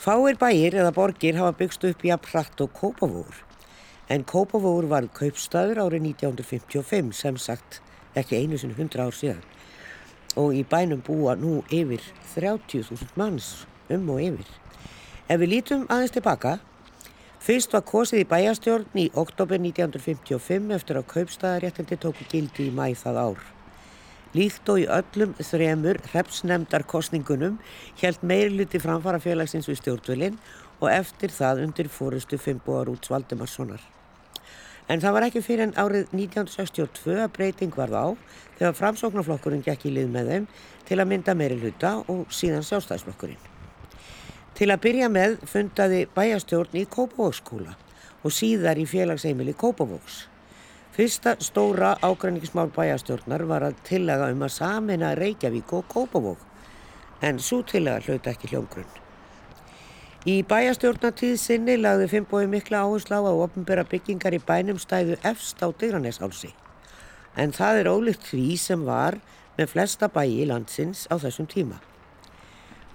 Fáir bæir eða borgir hafa byggst upp í að pratt og kópavóður. En kópavóður var kaupstaður árið 1955 sem sagt ekki einu sinni 100 ár síðan. Og í bænum búa nú yfir 30.000 manns um og yfir. Ef við lítum aðeins tilbaka, fyrst var kosið í bæjastjórn í oktober 1955 eftir að kaupstaðaréttindi tóku gildi í mæ það ár. Líkt og í öllum þremur hrepsnemdarkostningunum held meirluti framfara félagsins við stjórnvölinn og eftir það undir fórustu Fimboar út Svaldemarssonar. En það var ekki fyrir en árið 1962 að breyting varð á þegar framsóknarflokkurinn gekk í lið með þeim til að mynda meirluta og síðan sjálfstæðsflokkurinn. Til að byrja með fundaði bæjastjórn í Kópavóksskóla og síðar í félagsheimili Kópavóks. Fyrsta stóra ágræningismál bæjastjórnar var að tillega um að samina Reykjavík og Kópavók en svo tillega hlauta ekki hljómgrunn. Í bæjastjórnatíð sinni lagði Fimboi mikla áherslu á að ofnbæra byggingar í bænum stæðu efst á Digraneshálsi en það er ólíkt því sem var með flesta bæji landsins á þessum tíma.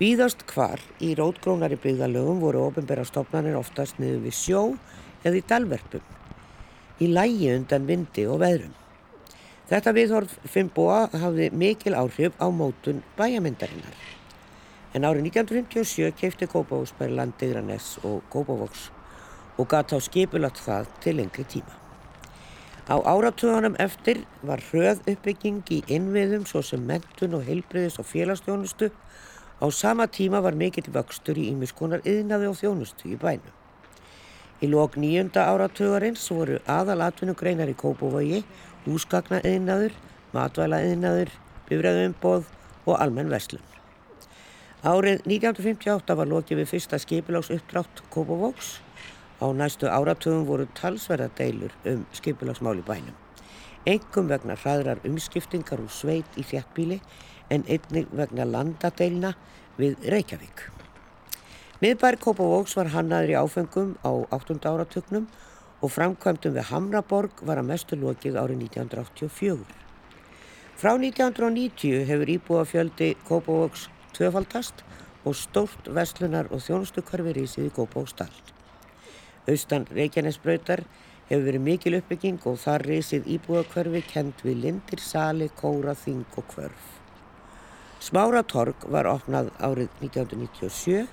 Víðast hvar í rótgrónari byggðalögum voru ofnbæra stofnanir oftast niður við sjó eða í dalverpum í lægi undan vindi og veðrum. Þetta viðhorf Fimboa hafði mikil áhrif á mótun bæjamyndarinnar. En árið 1957 keipti Kópavóksbær landiðraness og Kópavóks og gata á skipulagt það til lengri tíma. Á áratugunum eftir var hröð uppbygging í innviðum svo sem mentun og heilbriðis og félagstjónustu. Á sama tíma var mikill vöxtur í ímiskonar yðnaði og þjónustu í bænum. Í lok nýjunda áratugarins voru aðalatvinnugreinar í Kópavogi, húsgagnaðinaður, matvælaðinaður, bifræðumboð og almenn verslun. Árið 1958 var lokið við fyrsta skipiláks uppdrátt Kópavóks. Á næstu áratugum voru talsverða deilur um skipiláksmáli bænum. Engum vegna hraðrar umskiptingar úr sveit í þjættbíli en einnig vegna landadeilna við Reykjavík. Miðbær Kópavóks var hannaður í áfengum á 8. áratugnum og framkvæmdum við Hamraborg var að mestu lokið árið 1984. Frá 1990 hefur íbúafjöldi Kópavóks tvöfaldast og stórt vestlunar og þjónustukörfi rísið í Kópavóksdal. Austan Reykjanesbröytar hefur verið mikil uppbygging og þar rísið íbúakörfi kent við lindir, sali, kóra, þing og kvörf. Smáratorg var opnað árið 1997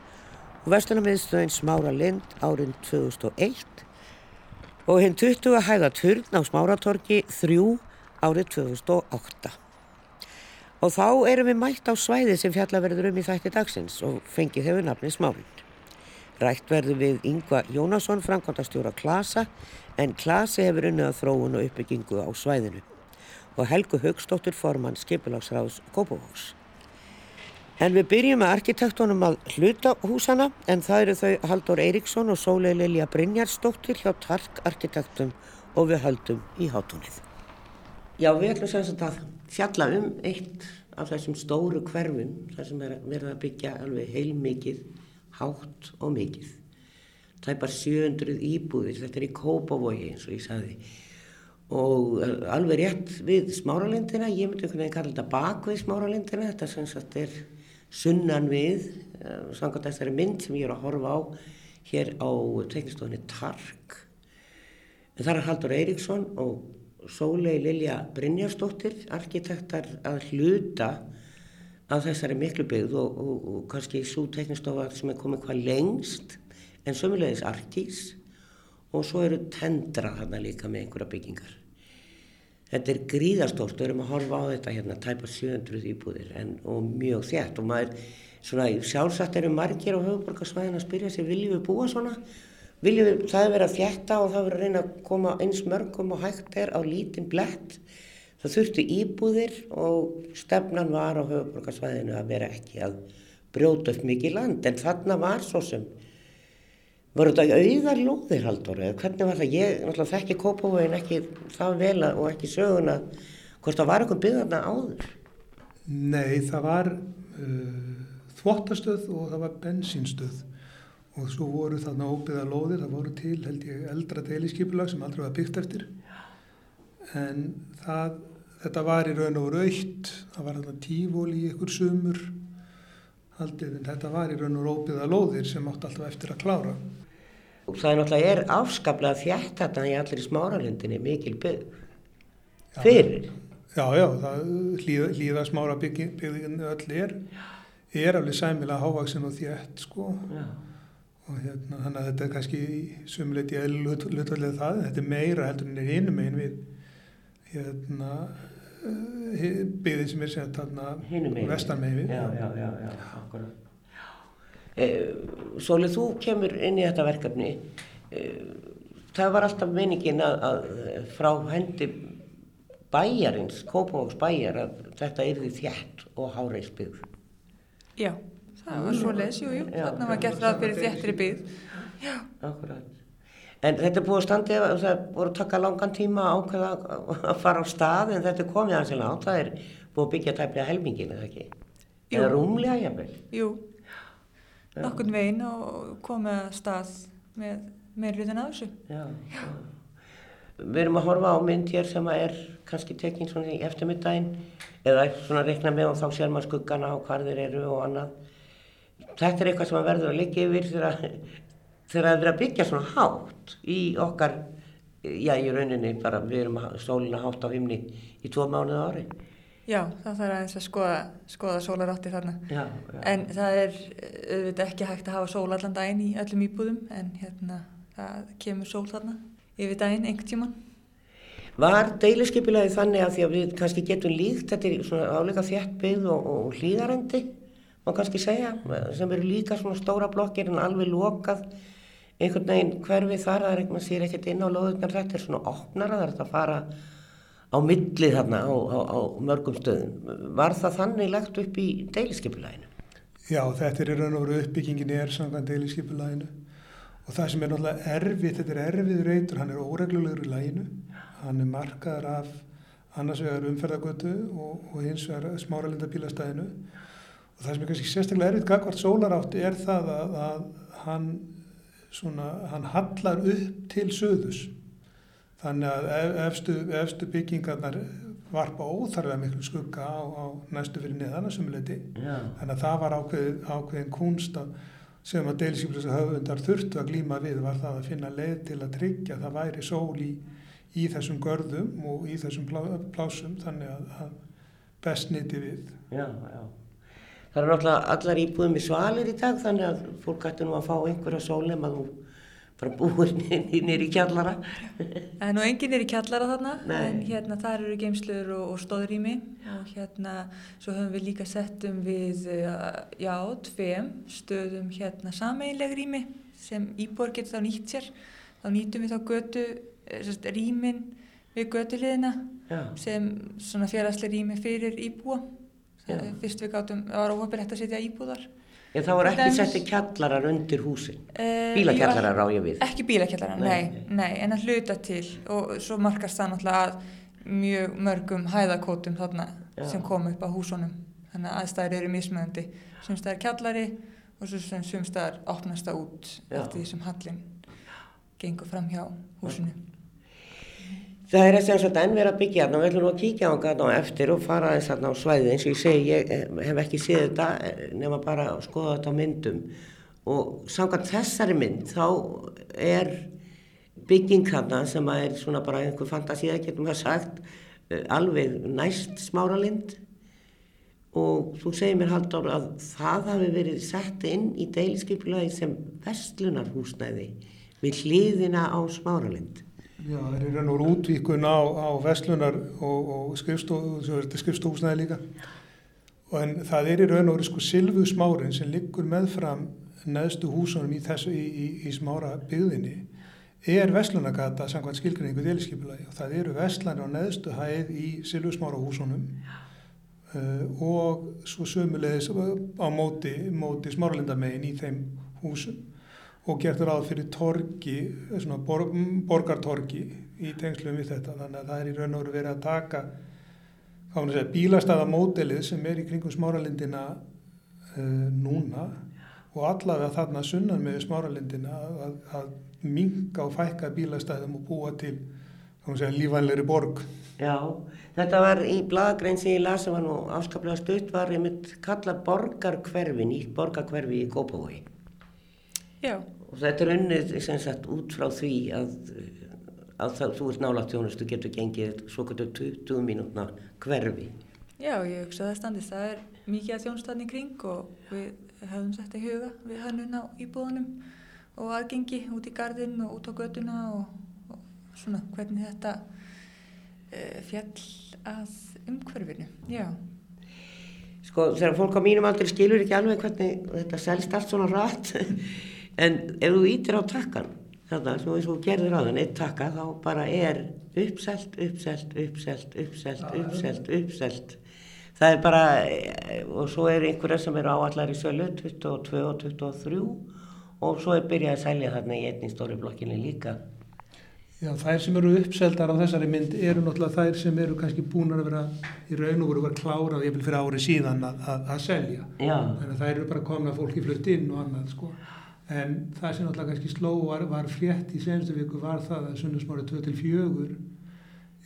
og Vestlunarmiðstöðin Smára Lind árinn 2001 og hinn 20 hæða turn á Smáratorki 3 árið 2008. Og þá erum við mætt á svæði sem fjallaverður um í þætti dagsins og fengið hefur nafnið Smárind. Rætt verður við Yngva Jónasson, framkvæmdastjóra Klasa, en Klasi hefur unnið að þróun og uppbyggingu á svæðinu og Helgu Högstóttur formann Skipulagsráðs Kópavóks. En við byrjum með arkitektónum að hluta húsana en það eru þau Haldur Eiríksson og Sólei Lilja Brynjarsdóttir hjá Tark arkitektum og við höldum í hátunið. Já, við ætlum semst að fjalla um eitt af þessum stóru hverfum þar sem er verið að byggja alveg heilmikið, hátt og mikið. Það er bara 700 íbúðir, þetta er í Kópavogi eins og ég sagði og eh, alveg rétt við smáralindina, ég myndi einhvern veginn kalla þetta bakvið smáralindina, þetta semst að þetta er sunnan við uh, samkvæmt þessari mynd sem ég er að horfa á hér á teknistofinni Tark. En þar er Haldur Eiríksson og Sólei Lilja Brynjarsdóttir arkitektar að hluta að þessari miklu byggð og, og, og kannski svo teknistofa sem er komið hvað lengst en sömulegis arkís og svo eru tendra þarna líka með einhverja byggingar Þetta er gríðarstort, við erum að horfa á þetta hérna, tæpa 700 íbúðir en, og mjög þétt og maður, svona, sjálfsagt eru margir á höfuborgarsvæðin að spyrja sig, viljum við búa svona? Viljum við, það er verið að þjætta og það verið að reyna að koma eins mörgum og hægt er á lítinn blett. Það þurftu íbúðir og stefnan var á höfuborgarsvæðinu að vera ekki að brjóta upp mikið land en þarna var svo sem Var þetta auðar lóðir haldur eða hvernig var það? Ég náttúrulega þekki Kópavóin ekki það vel og ekki söguna hvort það var eitthvað byggðarna áður? Nei, það var uh, þvottastöð og það var bensínstöð og svo voru þarna óbyggðar lóðir, það voru til held ég eldra deiliskypulag sem aldrei var byggt eftir en það, þetta var í raun og raut, það var þarna tífól í ykkur sumur haldið en þetta var í raun og rópiða lóðir sem átt alltaf eftir að klára. Og það er náttúrulega er afskaplega þjætt þetta í allir í smáralindinni mikil byggð. Fyrir? Já, já, hlýða, hlýða smára byggðin öll er, er alveg sæmilega hávaksin og þjætt sko. Já. Og hérna, þannig að þetta er kannski sumuleiti eða hlutvallega það, þetta er meira heldur en er hinum einn við hérna byggðin sem er sett þarna vestan megin við. Já, já, já, já, akkurat. Eh, Sólið, þú kemur inn í þetta verkefni. Eh, það var alltaf meiningin að, að frá hendi bæjarins, Kópavóks bæjar, að þetta því þjætt og háreisbyggð. Já, það var svo les, jú, jú, þarna var gert það fyrir þjættri byggð. Já. Akkurat. En þetta er búið að standi, það voru að taka langan tíma ákveða að fara á stað en þetta er komið aðeins í látt, það er búið að byggja tæplega helmingin, eða ekki? Jú. Eða rúmlega, jafnvel? Jú, nokkurn veginn og komið að stað með meirriðin að þessu. Já, já. Við erum að horfa á mynd hér sem er kannski tekinn svona í eftirmiddaginn eða svona reikna með og þá sér maður skuggana á hvar þeir eru og annað. Þetta er eitthvað sem verður að liggja yfir þegar það er að byggja svona hátt í okkar, já í rauninni bara við erum að sólina hátt á himni í tvo mánuð ári. Já, það þarf aðeins að skoða, skoða sólarátti þarna. Já, já. En það er auðvitað ekki hægt að hafa sól allan daginn í öllum íbúðum en hérna það kemur sól þarna yfir daginn einhvern tíman. Var deiliskeipilagi þannig að því að við kannski getum líkt, þetta er svona áleika þjættbyggð og, og hlýðarendi, má kannski segja, sem eru líka svona stóra blokkir en alveg lokað einhvern veginn hverfi þar, það er ekkert inn á loðunar, þetta er svona opnara, það er þetta að fara á millið þarna á, á, á mörgum stöðum. Var það þannig lagt upp í deiliskeipilaginu? Já, þetta er raun og veru uppbyggingin er samkvæmt deiliskeipilaginu og það sem er náttúrulega erfið, þetta er erfiður reytur, hann er óreglulegur í læginu, hann er markaður af annars vegar umferðagötu og, og hins vegar smáralinda bílastæðinu og það sem er kannski sérstaklega erfið gagvart sólarátt er það að, að hann svona, hann hallar upp til söðus þannig að ef, efstu, efstu byggingarnar varpa óþarfið miklu skugga á, á næstu fyrir neðan að sumuleiti þannig að það var ákveð, ákveðin kunst sem að deilisíflösa höfundar þurftu að glýma við var það að finna leið til að tryggja að það væri sól í, í þessum görðum og í þessum plá, plásum þannig að, að best nýtti við. Já, já. Það eru náttúrulega allar íbúðum í svalir í dag þannig að fólk ætti nú að fá einhverja sólum að þú bara búir nýri kjallara. Það er nú enginn nýri kjallara þarna Nei. en hérna þar eru geimsluður og, og stóðrými og hérna svo höfum við líka sett um við uh, já, tveim stöðum hérna sameinleg rými sem íbúar getur þá nýtt sér þá nýtum við þá götu eh, rýmin við götuliðina sem svona félagslega rými fyrir íbúa. Eh, fyrst við gátum, það var óhefnilegt að setja íbúðar en það voru ekki dæmis- setti kjallarar undir húsin. Eh, Bílakjallarar á ég við. Ekki bílakjallara, Nei. nei, nei, en að hluta til og svo markast það náttúrulega að mjög mörgum hæðakótum þarna Já. sem kom upp á húsunum. Þannig að aðstæður eru mismöðandi. Sumstæðar kjallari og svo sem sumstæðar opnast það út Já. eftir því sem hallin gengur fram hjá húsinu. Það er þess að enn verið að byggja þarna og við ætlum að kíkja á þarna á eftir og fara aðeins þarna á svæði eins og ég segi, ég eh, hef ekki séð þetta eh, nema bara að skoða þetta á myndum. Og samkvæmt þessari mynd þá er bygging þarna sem að er svona bara einhver fantasíða getum við sagt eh, alveg næst smáralind og þú segir mér Halldór að það hafi verið sett inn í deiliskeipulagi sem vestlunarhúsnæði við hliðina á smáralind. Já, það er raun og veru útvíkun á, á Vestlunar og, og skrifstofúsnæði líka. Og en það er í raun og veru sko Silvu smárin sem liggur meðfram neðstu húsunum í, þessu, í, í, í smára byggðinni er Vestlunargata samkvæmt skilgrinningu deliskipulagi og það eru Vestlanir á neðstu hæð í Silvu smára húsunum uh, og svo sömulegis á móti, móti smáralindamegin í þeim húsum og gert ráð fyrir torgi, svona bor, borgartorgi í tengslum við þetta. Þannig að það er í raun og veru verið að taka segja, bílastæðamódelið sem er í kringum smáralindina uh, núna og allavega þarna sunnan með smáralindina að, að minga og fækka bílastæðum og búa til lífænleiri borg. Já, þetta var í bladagrein sem ég las sem var nú afskaplega stutt var einmitt kallað borgarkverfi, nýtt borgarkverfi í Kópavogi. Já, Og þetta er unnið sagt út frá því að, að það, þú ert nála þjónustu getur gengið svo getur 20 mínútna hverfi. já, ég hugsa að það standist. Það er mikið að þjónstæðni kring og við höfum sett í huga við hönnun á íbúðunum og aðgengi út í gardinn og út á göduna og, og svona hvernig þetta uh, fjall að umhverfinu. Já, Sko þegar fólk á mínum aldrei skilur ekki alveg hvernig þetta selst allt svona rætt en ef þú ítir á takkan þarna sem þú gerðir á þann eitt takka þá bara er uppselt, uppselt, uppselt, uppselt, uppselt, uppselt. Það er bara, eh, og svo er einhverja sem eru áallar í sölu, 22 og 23 og svo er byrjað að selja þarna í einnig stóri blokkinni líka. Já, þær sem eru uppseldar á þessari mynd eru náttúrulega þær sem eru kannski búin að vera í raun og voru að klárað ég vil fyrir ári síðan að, að, að selja. Já, Þannig að þær eru bara komna fólki flutt inn og annað sko. En það sem náttúrulega kannski sló var, var frétt í senstu viku var það að sunnusmári 2-4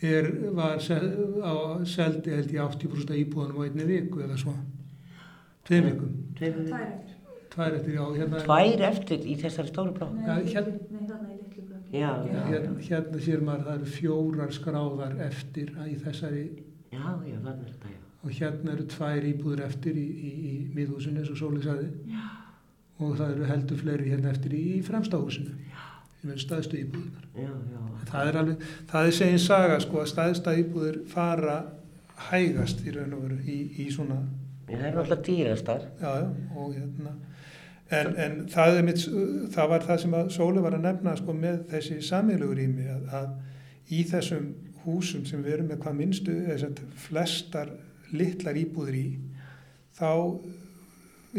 er, var sel, á, seldi held ég 80% af íbúðanum á einni viku eða svo. Tveim vikum. tveir, Tvær eftir, já. Hérna, tvær eftir í þessari stóri blokk. Já, hérna, í. Já, já, hérna, hérna sér maður að það eru fjórar skráðar eftir í þessari já, já, er já. og hérna eru tvær íbúður eftir í, í, í miðhúsinu eins og Sóli sagði og það eru heldur fleiri hérna eftir í, eru staðstu íbúðunar. Já, já, Það er alveg, það er segin saga sko að staðsta íbúður fara hægast í raun og veru í, í svona, það er náttúrulega dýrastar. já, já, og hérna en, en það, mitt, það var það sem að Sóli var að nefna sko með þessi samílugur ími að, að í þessum húsum sem við erum með hvað minnstu, flestar litlar íbúður í þá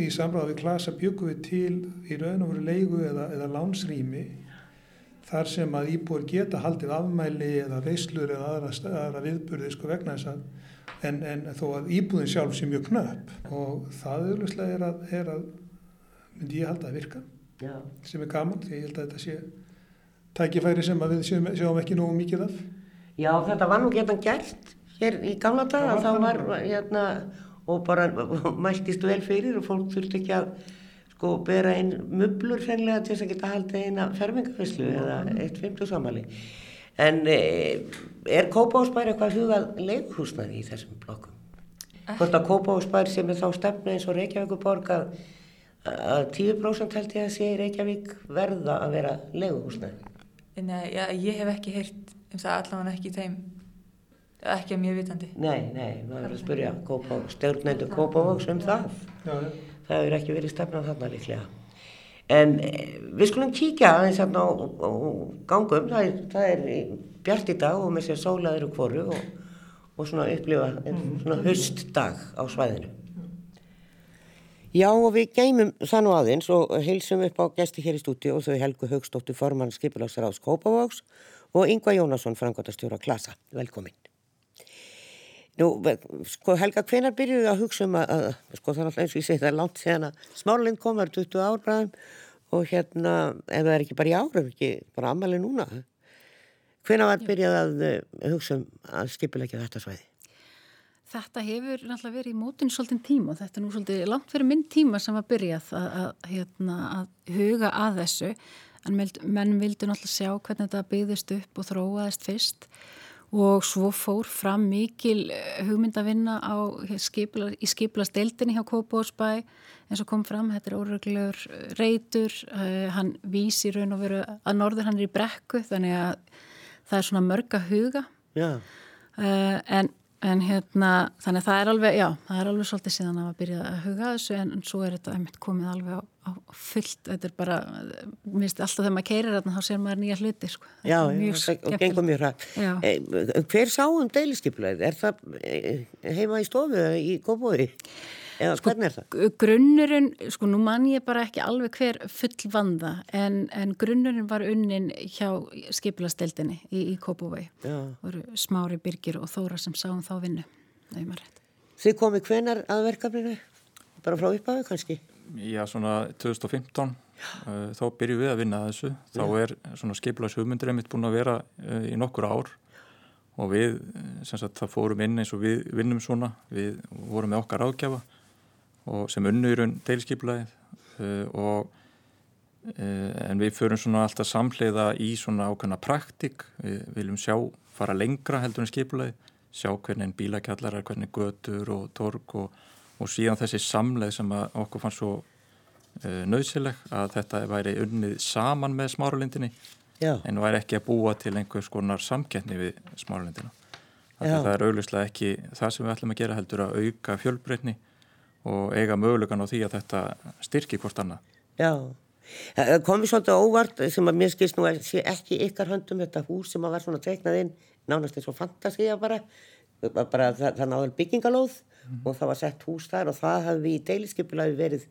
í samráða við klasa byggum við til í raun og veru leigu eða, eða lánsrými þar sem að íbúður geta haldið afmæli eða veislur eða aðra, aðra viðburði sko vegna þess að en, en þó að íbúðin sjálf sé mjög knöpp og það auðvitað er að, er að myndi ég halda að virka. Já, sem er gaman því ég held að þetta sé tækifæri sem að við sjáum, sjáum ekki nógu mikið af. Já þetta var nú getan gert hér í gamla daga, Já, þá það var- hérna, og bara mæltist vel fyrir og fólk þurfti ekki að sko bera inn mublur hreinlega til þess að geta haldið eina fermingavislu eða eitt fymtu samali. En e, er Kópáhúsbær eitthvað hugað leikhúsnaði í þessum blokkum? Hvort að Kópáhúsbær sem er þá stefna eins og Reykjavíkuborg að, að 10% held ég að sé Reykjavík verða að vera leiguhúsnaði? Nei, ég hef ekki heyrt um það allavega ekki í þeim, ekki að mér vitandi. Nei, nei, maður er að spyrja stjórnendur Kópavóks um það. já, já. Það hefur ekki verið stefnað þarna líklega. En eh, við skulum kíkja aðeins hérna á, á gangum, það er, það er bjart í dag og með sér sólaður og hvoru og, og svona upplifa mm. svona höstdag á svæðinu. Já og við geymum það nú aðeins og heilsum upp á gesti hér í stúdíu og þau Helgu Haugstóttur formann Skipulagsráðs Kópavóks og Yngva Jónasson frangotastjóra Klasa. Velkomin. Nú, sko Helga, hvenar byrjuðu að hugsa um að, að sko það er alltaf eins og ég segi það er langt síðan að smárlind kom, það er 20 ár bræðum og hérna, ef það er ekki bara í ár, er ekki bara ammali núna. Hvenar var byrjað að uh, hugsa um að skipilegja þetta svæði? Þetta hefur náttúrulega verið í mótun svolítið tíma og þetta er nú svolítið langt fyrir minn tíma sem að byrjað að, að, hérna, að huga að þessu en menn vildu náttúrulega sjá hvernig þetta byggðist upp og þróaðist fyrst og svo fór fram mikil eh, hugmyndavinna á, skipula, í skiplasteildinni hjá Kópórsbæ eins og kom fram, þetta er óreglugur reytur, uh, hann vísi raun og veru að norður hann er í brekku þannig að það er svona mörg að huga. Já, Uh, en, en hérna, þannig að það er alveg, já, það er alveg svolítið síðan að byrja að huga þessu en, en svo er þetta einmitt komið alveg á, á fullt, þetta er bara, mér finnst alltaf þegar maður keirir þarna þá sér maður nýja hluti, sko. Já, mjög og skemmtilegt. gengur mjög hrætt. Já. Eh, hver sá um deilisskipulegið? Er það eh, heima í stofu í Kópói? Eða hvernig er það? Grunnurinn, sko nú man ég bara ekki alveg hver full vanda en, en grunnurinn var unnin hjá skipilasteldinni í, í. Já. voru Smári Birgir og Þóra sem sáum þá vinnu. Þið komið hvenar að verkefninu? Bara frá upphafi kannski? Já, svona 2015 uh, þá byrjum við að vinna að þessu. Þá er svona skipilags hugmyndir einmitt búin að vera uh, í nokkur ár og við, sem sagt, það fórum inn eins og við vinnum svona, við vorum með okkar ágjafa og sem unnurinn deilskipulæðið uh, og uh, en við förum svona alltaf samleiða í svona ákveðna praktik, við viljum sjá fara lengra heldur en skipulæði sjá hvernig bílakjallar er, hvernig götur og torg og, og síðan þessi samleið sem okkur fannst svo uh, nöðsileg að þetta væri unnið saman með smáralindinni en væri ekki að búa til einhvers konar samkettni við smáralindina. Það er auglustlega ekki það sem við ætlum að gera heldur að auka fjölbreytni og eiga mögulegan á því að þetta styrki hvort annað. Já, það komið svolítið óvart sem að mér skilst nú að sé ekki ykkar höndum þetta hús sem að vera svona teiknað inn nánast eins og fantasíja bara, bara það, það náður byggingalóð mm. og það var sett hús þar og það hafði í deiliskypulaði verið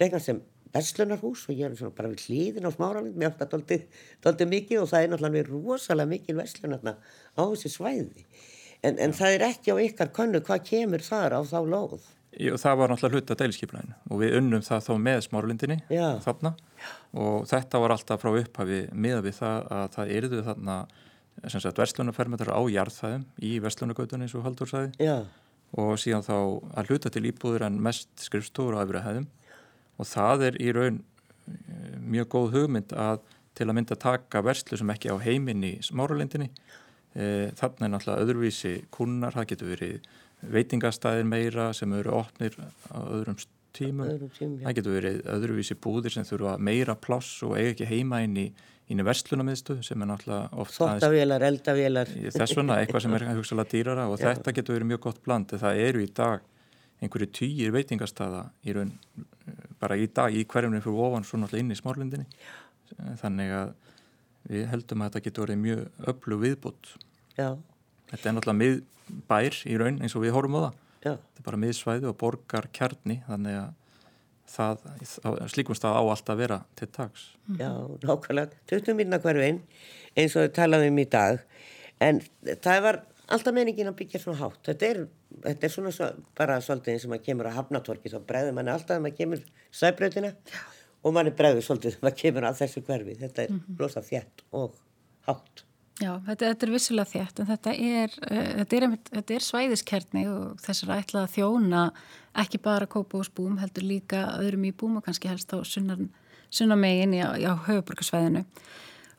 regnast sem verslunarhús og ég er svona bara við hlýðin á smáralind mér átt að doldi mikið og það er náttúrulega rosalega mikið verslunarna á þessi svæði. En, en það er ekki á ykkar konnu hvað kemur þar á þá lóð Jú, það var náttúrulega hluta deiliskypulaðinu og við unnum það þá með smáralindinni þarna. Og þetta var alltaf frá upphafi með við það að það erðu þarna verslunarfermetar á jarðfæðum í verslunargautunni eins og Haldur sagði. Já. og síðan þá að hluta til íbúður en mest skrifstúður á öfrihæðum og það er í raun eh, mjög góð hugmynd að til að mynda taka verslu sem ekki á heiminni í smáralindinni e, þannig er náttúrulega öðruvísi kunnar, það getur verið veitingastæðir meira sem eru opnir á öðrum tímum, öðrum tím, það getur verið öðruvísi búðir sem þurfa meira pláss og eiga ekki heima inn í íni verslunamiðstu sem er náttúrulega oft Þóttavélar, eldavélar. Þess vegna, eitthvað sem er hugsalega dýrara og Já. þetta getur verið mjög gott bland það eru í dag einhverju týjir veitingastada í raun, bara í dag í hverjum fyrir ofan svo náttúrulega inn í smárlindinni. Þannig að við heldum að þetta getur verið mjög öllu viðbútt Já. Þetta er náttúrulega miðbær í raun eins og við horfum á það. Já. þetta er bara miðsvæði og borgar kjarni þannig að það, slíkum stað á allt að vera til tags. Já, nákvæmlega. 20 minna hverju einn eins og við talaðum um í dag. En það var alltaf meiningin að byggja svona hátt. Þetta er, þetta er svona svo, bara svolítið eins og maður kemur að hafnatorki þá bregður manni alltaf að maður kemur sæbröðina og manni bregður svolítið að maður kemur að þessu hverfi. Þetta er mm -hmm. rosa þjætt og hátt Já, þetta, þetta er vissulega þétt en þetta er, uh, þetta er, þetta er svæðiskerni og þess að ætla að þjóna ekki bara kópásbúum heldur líka öðrum íbúum og kannski helst á sunnamegin á, á höfuborgarsvæðinu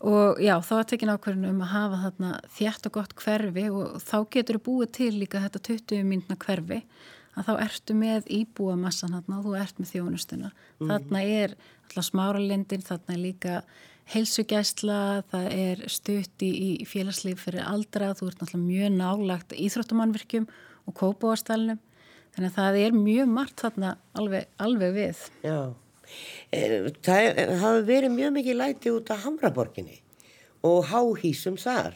og já, þá er tekin ákverðinu um að hafa þarna þétt og gott hverfi og þá getur þú búið til líka þetta 20 mínuna hverfi að þá ertu með íbúamassan þarna og þú ert með þjónustuna. Mm. Þarna er alltaf smáralindin, þarna er líka heilsugæsla, það er stutt í, í félagslíf fyrir aldra, þú ert náttúrulega mjög nálagt íþróttumannvirkjum og kópáastælnum, þannig að það er mjög margt þarna alveg, alveg við. Já, eh, það hafi verið mjög mikið læti út af Hamraborginni og háhísum þar.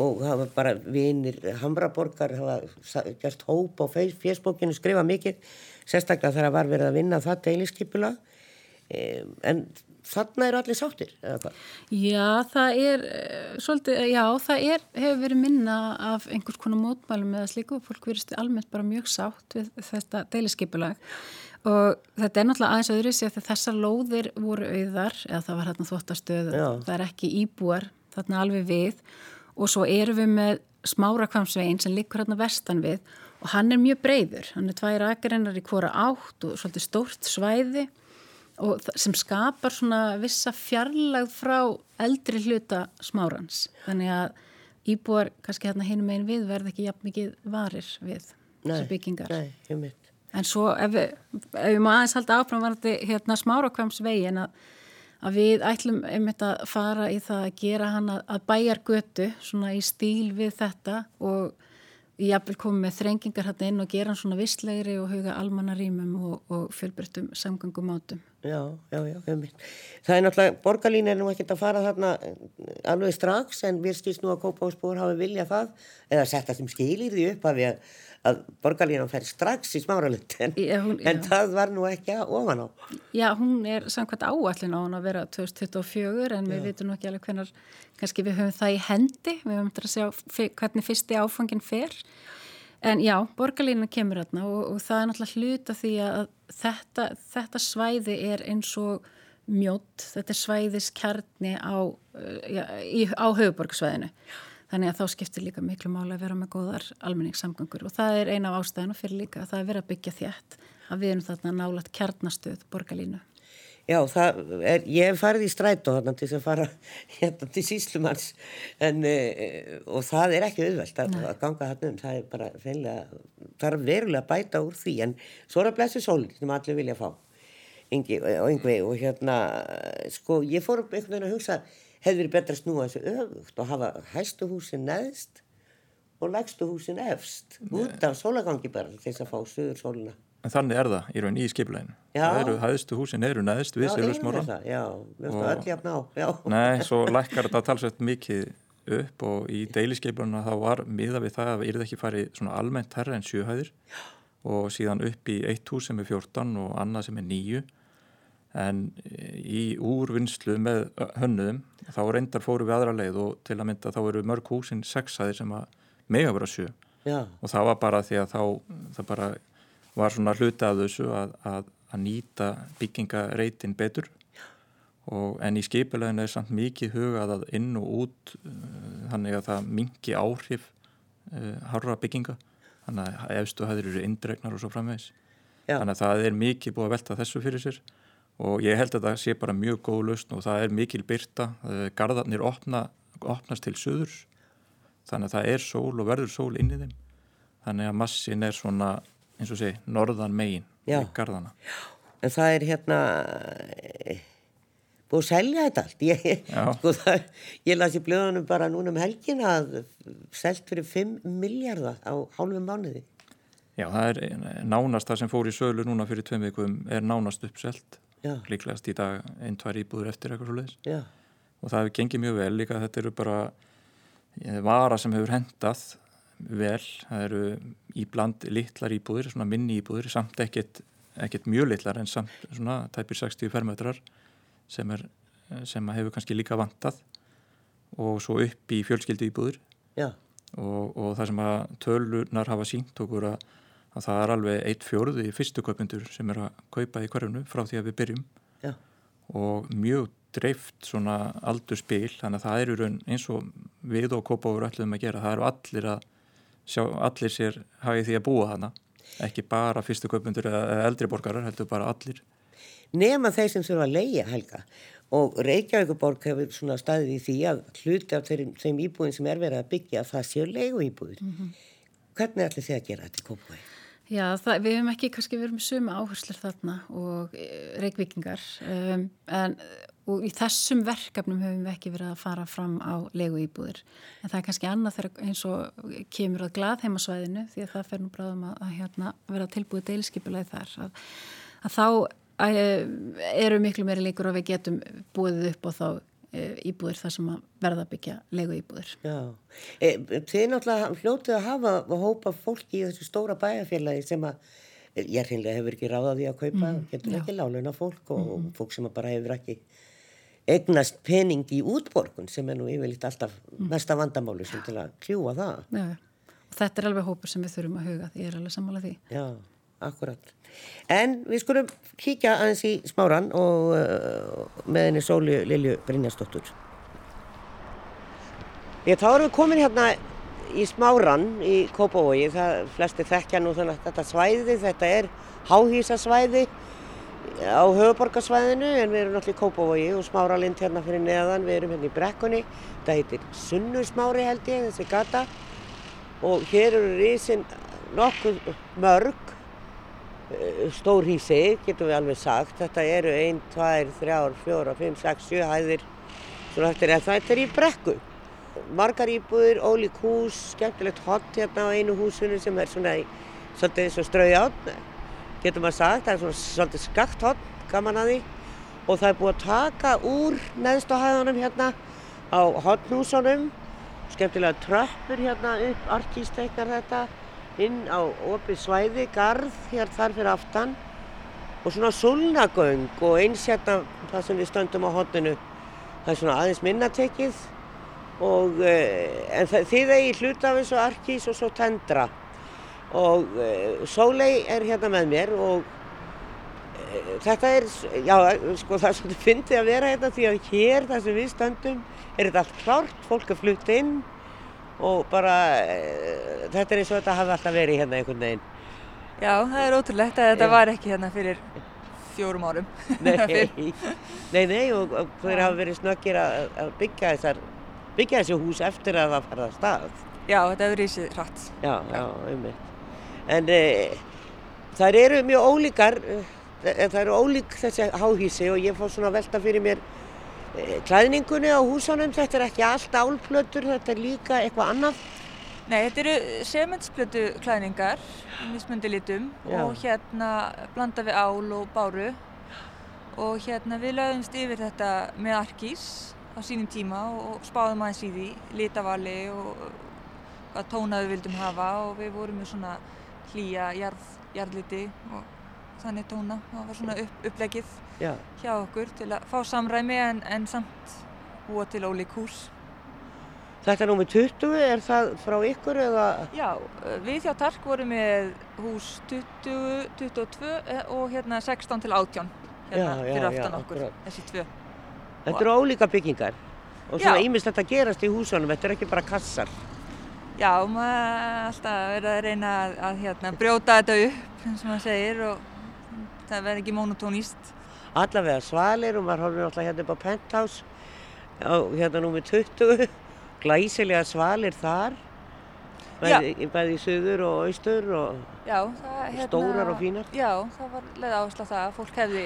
Og það var bara vinir Hamraborgar hafa gert hóp á fésbókinu, skrifa mikið sérstaklega þegar var verið að vinna það deiliskypula en þarna eru allir sáttir eða hvað? Já, það er eh, svolítið, já, það er, hefur verið minna af einhvers konar mótmælum eða slíku, fólk verist almennt bara mjög sátt við þetta deiliskypulag og þetta er náttúrulega aðeins öðru sér þegar þessar lóðir voru auðar eða það var hérna þvóttastöðu, það er ekki íbúar þarna alveg við. Og svo erum við með smárakvamsvegin sem liggur hérna vestan við og hann er mjög breyður, hann er tvær akreinar í hvora átt og svolítið stórt svæði og sem skapar svona vissa fjarlag frá eldri hluta smárans. Þannig að íbúar kannski hérna hinn megin við verð ekki jafn mikið varir við þessu byggingar. nei, en svo ef við, ef við má aðeins halda áfram varandi hérna smárakvæms vegin að, að við ætlum einmitt að fara í það að gera hann að, að bæjar götu svona í stíl við þetta og ég vil koma með þrengingar hérna inn og gera hann svona visslegri og huga almannarímum og, og fjölbryttum samgöngum átum. Já, já, já, umvitt. Það er náttúrulega, borgarlín er nú ekkert að fara þarna alveg strax en við skilst nú að Kópánsbúr hafi vilja það eða setja sem skilir því upp að við að borgarlínan fær strax í smáralind en, það var nú ekki ofan á. Já, hún er samkvæmt áallin á hún að vera 2024 en Já. við veitum nú ekki alveg hvernig kannski við höfum það í hendi. Við höfum þetta að sjá hvernig fyrsti áfangin fer. En já, borgarlínan kemur hérna og, og það er náttúrulega hluta því að þetta, þetta svæði er eins og mjótt, þetta er svæðis kjarni á, uh, á höfuborgarsvæðinu þannig að þá skiptir líka miklu máli að vera með góðar almenningssamgöngur. Og það er eina af ástæðinu fyrir líka að það er verið að byggja þjætt að við erum þarna nálat kjarnastöð borgarlínu. Já, er, ég hef farið í strætó þarna til að fara hérna til síslumanns en, e, og það er ekki auðvelt að, að ganga þarna um, það er bara feinlega, er verulega að bæta úr því. En svo er að blessu sólinn sem allir vilja fá. Ingi, og yngvi og hérna sko ég fór einhvern veginn að hugsa hefði verið betra að snúa þessu öfugt og hafa hæstu húsin neðst og lægstu húsin efst út af sólagangi bara þess að fá söður sólina. En þannig er það í raun í skipuleginu. Það eru hæðstu húsin, eru neðst við Silvusmóra. Já, við erum öll jafn á. Já. Nei, svo lækkar þetta talsveit mikið upp og í deiliskeipurna þá var miða við það að við erum ekki farið svona almennt herra en sjöhæðir og síðan upp í eitt hús sem er 14 og annað sem er nýju en í úrvinnslu með hönnuðum þá reyndar fóru við aðra leið og til að mynda þá eru mörg húsin sexaðir sem að mega vera sjö. Já. og það var bara því að þá það bara var svona hluti af þessu að, að, að nýta byggingareitin betur. Og, en í skipileginu er samt mikið hugað að inn og út uh, þannig að það mingi áhrif uh, harra bygginga. Þannig að efstu hæðir eru indregnar og svo framvegs þannig að það er mikið búið að velta þessu fyrir sér og ég held að það sé bara mjög góð lausn og það er mikil byrta gardarnir opna, opnast til söðurs þannig að það er sól og verður sól inn í þeim. Þannig að massin er svona eins og segi, norðan megin í gardana en það er hérna búið að selja þetta allt. Ég, sko, það, ég las í blöðunum bara núna um helgin að selt fyrir 5 miljardar á hálfum mánuði. Já, það er nánast það sem fór í sölu núna fyrir tveim vikum er nánast uppselt Já. líklegast í dag einn, tvær íbúður eftir eitthvað svo leiðis og það hefur gengið mjög vel. Líka þetta eru bara eh, vara sem hefur hendað vel. Það eru íbland litlar íbúður svona minni íbúður, samt ekkert ekkert mjög litlar en samt svona tæpir 60 fermetrar sem, er, sem hefur kannski líka vantað. Og svo upp í fjölskyldi íbúður og, og það sem að tölunar hafa sínt okkur að að það er alveg eitt fjóruði fyrstu kaupundur sem er að kaupa í hverjunu frá því að við byrjum Já. og mjög dreift svona aldur spil þannig að það eru eins og við og Kópáður ætlum að gera, það eru allir að sjá, allir sér hafið því að búa hana, ekki bara fyrstu kaupundur eða eldri borgarar, heldur bara allir Nefna þeir sem þurfa að leia helga og Reykjavíkuborg hefur svona staðið í því að hluti af þeim, þeim íbúin sem er verið að byggja það séu leigu íbúin mm -hmm. hvernig ætlir þið að gera þetta í Kópáður? Já, það, við hefum ekki kannski verið með suma áherslur þarna og e, reikvikingar um, en og í þessum verkefnum hefum við ekki verið að fara fram á legu íbúðir en það er kannski annað þegar eins og kemur að glað heimasvæðinu því að það fer nú bráðum að, að hérna, vera tilbúið deilskipuleg þar að, að þá að, e, eru miklu meiri líkur að við getum búið upp og þá Eh, íbúðir þar sem að verða að byggja legu íbúðir. Já, e, þið náttúrulega hljótið að hafa og hópa fólki í þessu stóra bæjarfélagi sem að ég hreinlega hefur ekki ráðað því að kaupa, mm, getur já. ekki láluna fólk og mm. fólk sem bara hefur ekki egnast pening í útborgun sem er nú yfirleitt alltaf mm. mesta vandamáli sem til að kljúa það. Já, og þetta er alveg hópur sem við þurfum að huga, ég er alveg sammálað því. Já akkurat. En við skulum kíkja aðeins í smáran og uh, með henni Sóli Lilju Brynjastóttur. Ég þá erum við komin hérna í smáran í Kópavogi, það flesti þekkja nú að þetta svæði, þetta er háhísasvæði á höfuborgarsvæðinu en við erum náttúrulega í Kópavogi og smáralind hérna fyrir neðan, við erum hérna í brekkunni, þetta heitir Sunnusmári held ég, þessi gata. Og hér eru risin nokkuð mörg stór hísi, getum við alveg sagt. Þetta eru 1, 2, 3, 4, 5, 6, 7 hæðir svona eftir en þetta er í brekku. Margar íbúðir, ólík hús, skemmtilegt hot hérna á einu húsinu sem er svona svolítið eins og straujátt, getum við sagt. Það er svona svolítið skakt hot, gaman að því. Og það er búið að taka úr neðst á hæðunum hérna á hotnúsunum. Skemmtilega tröppur hérna upp, arkísteiknar þetta inn á opið svæði, garð hér þar fyrir aftan og svona sulnagöng og eins hérna það sem við stöndum á hotninu það er svona aðeins minnatekið og uh, en þið eigi hluta af þessu arkís og svo tendra. Og uh, Sólei er hérna með mér og uh, þetta er, já sko það er svona fyndið að vera hérna því að hér það sem við stöndum er þetta allt klárt, fólk er flutt inn og bara e, þetta er eins og þetta hafi alltaf verið hérna einhvern veginn. Já, það er ótrúlegt að þetta var ekki hérna fyrir fjórum árum. Nei, nei, nei og, þeir hafa verið snöggir að, að byggja þessar, byggja þessi hús eftir að það farða stað. Já, þetta hefur rísið hratt. Já, já, ummitt. En e, þær eru mjög ólíkar, e, það eru ólík þessi háhísi og ég fór svona velta fyrir mér klæðningunni á húsanum. Þetta er ekki allt álplötur, þetta er líka eitthvað annað. Nei, þetta eru sementsplötu klæðningar í mismundi litum Já. og hérna blanda við ál og báru og hérna við lögumst yfir þetta með arkís á sínum tíma og spáðum aðeins í því, litavali og hvað tóna við vildum hafa og við vorum með svona hlýja jarð, jarðliti og þannig tóna það var svona upp, upplegið Já. hjá okkur til að fá samræmi en, en samt búa til ólík hús. Þetta númið 20, er það frá ykkur eða? Já, við hjá Tark vorum með hús 20, 22 eh, og hérna 16 til 18 hérna já, fyrir já, aftan já, okkur, akkurat. þessi tvö. Þetta eru ólíka byggingar og svona ímest þetta gerast í húsunum, þetta er ekki bara kassar. Já, maður alltaf verður að reyna að, að hérna, brjóta þetta upp, eins og maður segir, og það verður ekki monotóníst. Allavega svalir og maður horfður alltaf hérna upp á penthouse, hérna númið 20 glæsilega svalir þar bæði, bæði í söður og austur og já, það, hérna, stórar og fínar Já, það var leið áherslu á það að fólk hefði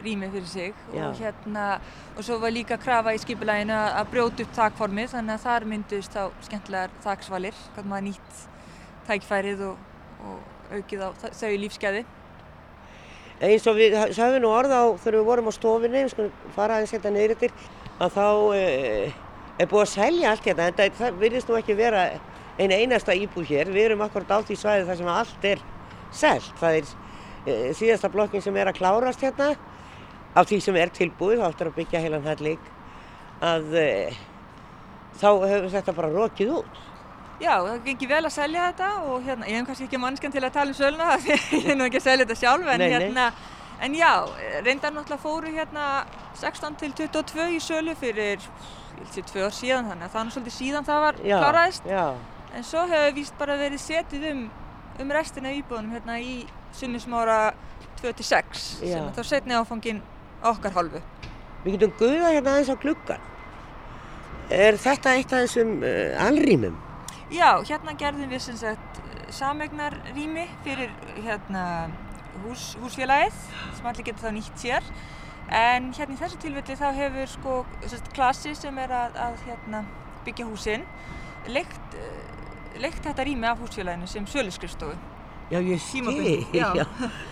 rýmið fyrir sig já. og hérna og svo var líka krafa í skipulæginu að brjóta upp þakformið þannig að þar myndust á skemmtilegar þaksvalir hvernig maður nýtt tækfærið og, og aukið á þau lífsgæði eins og við sagðum nú orða á þegar við vorum á stofinni við skulum fara aðeins hérna neyrir að þá e er búið að selja allt hérna en það virðist nú ekki vera eina einasta íbúð hér. Við erum akkurat á því svæði þar sem allt er selt. Það er e, síðasta blokkin sem er að klárast hérna af því sem er tilbúið, þá áttur að byggja heilan helling að e, þá hefur þetta bara rokið út. Já, það gengi vel að selja þetta og hérna, ég hef kannski ekki mannskan til að tala um söluna því ég er nú ekki að selja þetta sjálf en nei, hérna nei. En já, reyndar náttúrulega fóru hérna 16 til 22 í sölu fyrir tvö ár síðan þannig að það er svolítið síðan það var já, kláraðist já. en svo hefur víst bara verið setið um, um restina íbúðunum hérna í sunnismára 26 sem þá setni áfangin okkar halvu Við getum guða hérna aðeins á gluggan Er þetta eitt af þessum uh, alrýmum? Já, hérna gerðum við sem sagt samegnar rými fyrir hérna hús, húsfélagið sem allir getur þá nýtt sér En hérna í þessu tilfelli þá hefur sko klassi sem er að, að hérna, byggja húsinn leikt, eh, leikt þetta rými af húsfélaginu sem söluskrifstofu. Já, ég skil, já. já.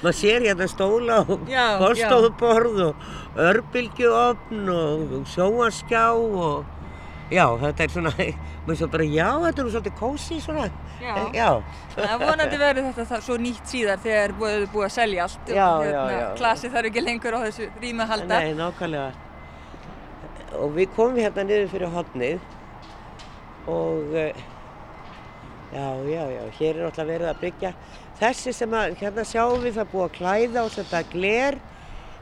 Maður sér hérna stóla og borstofuborð og örbylgjuofn og sjóaskjá og já, þetta er svona, maður svo bara, já, þetta er svolítið kósi svona. Já, eh, já. það vonandi verið þetta svo nýtt síðar þegar búið búið að selja allt já, og hérna, já, klassi þarf ekki lengur á þessu rými að halda. Nei, nákvæmlega. Og við komum hérna niður fyrir hodnið og eh, já, já, já, hér er alltaf verið að byggja. Þessi sem að, hérna sjáum við það búið að klæða og setja gler.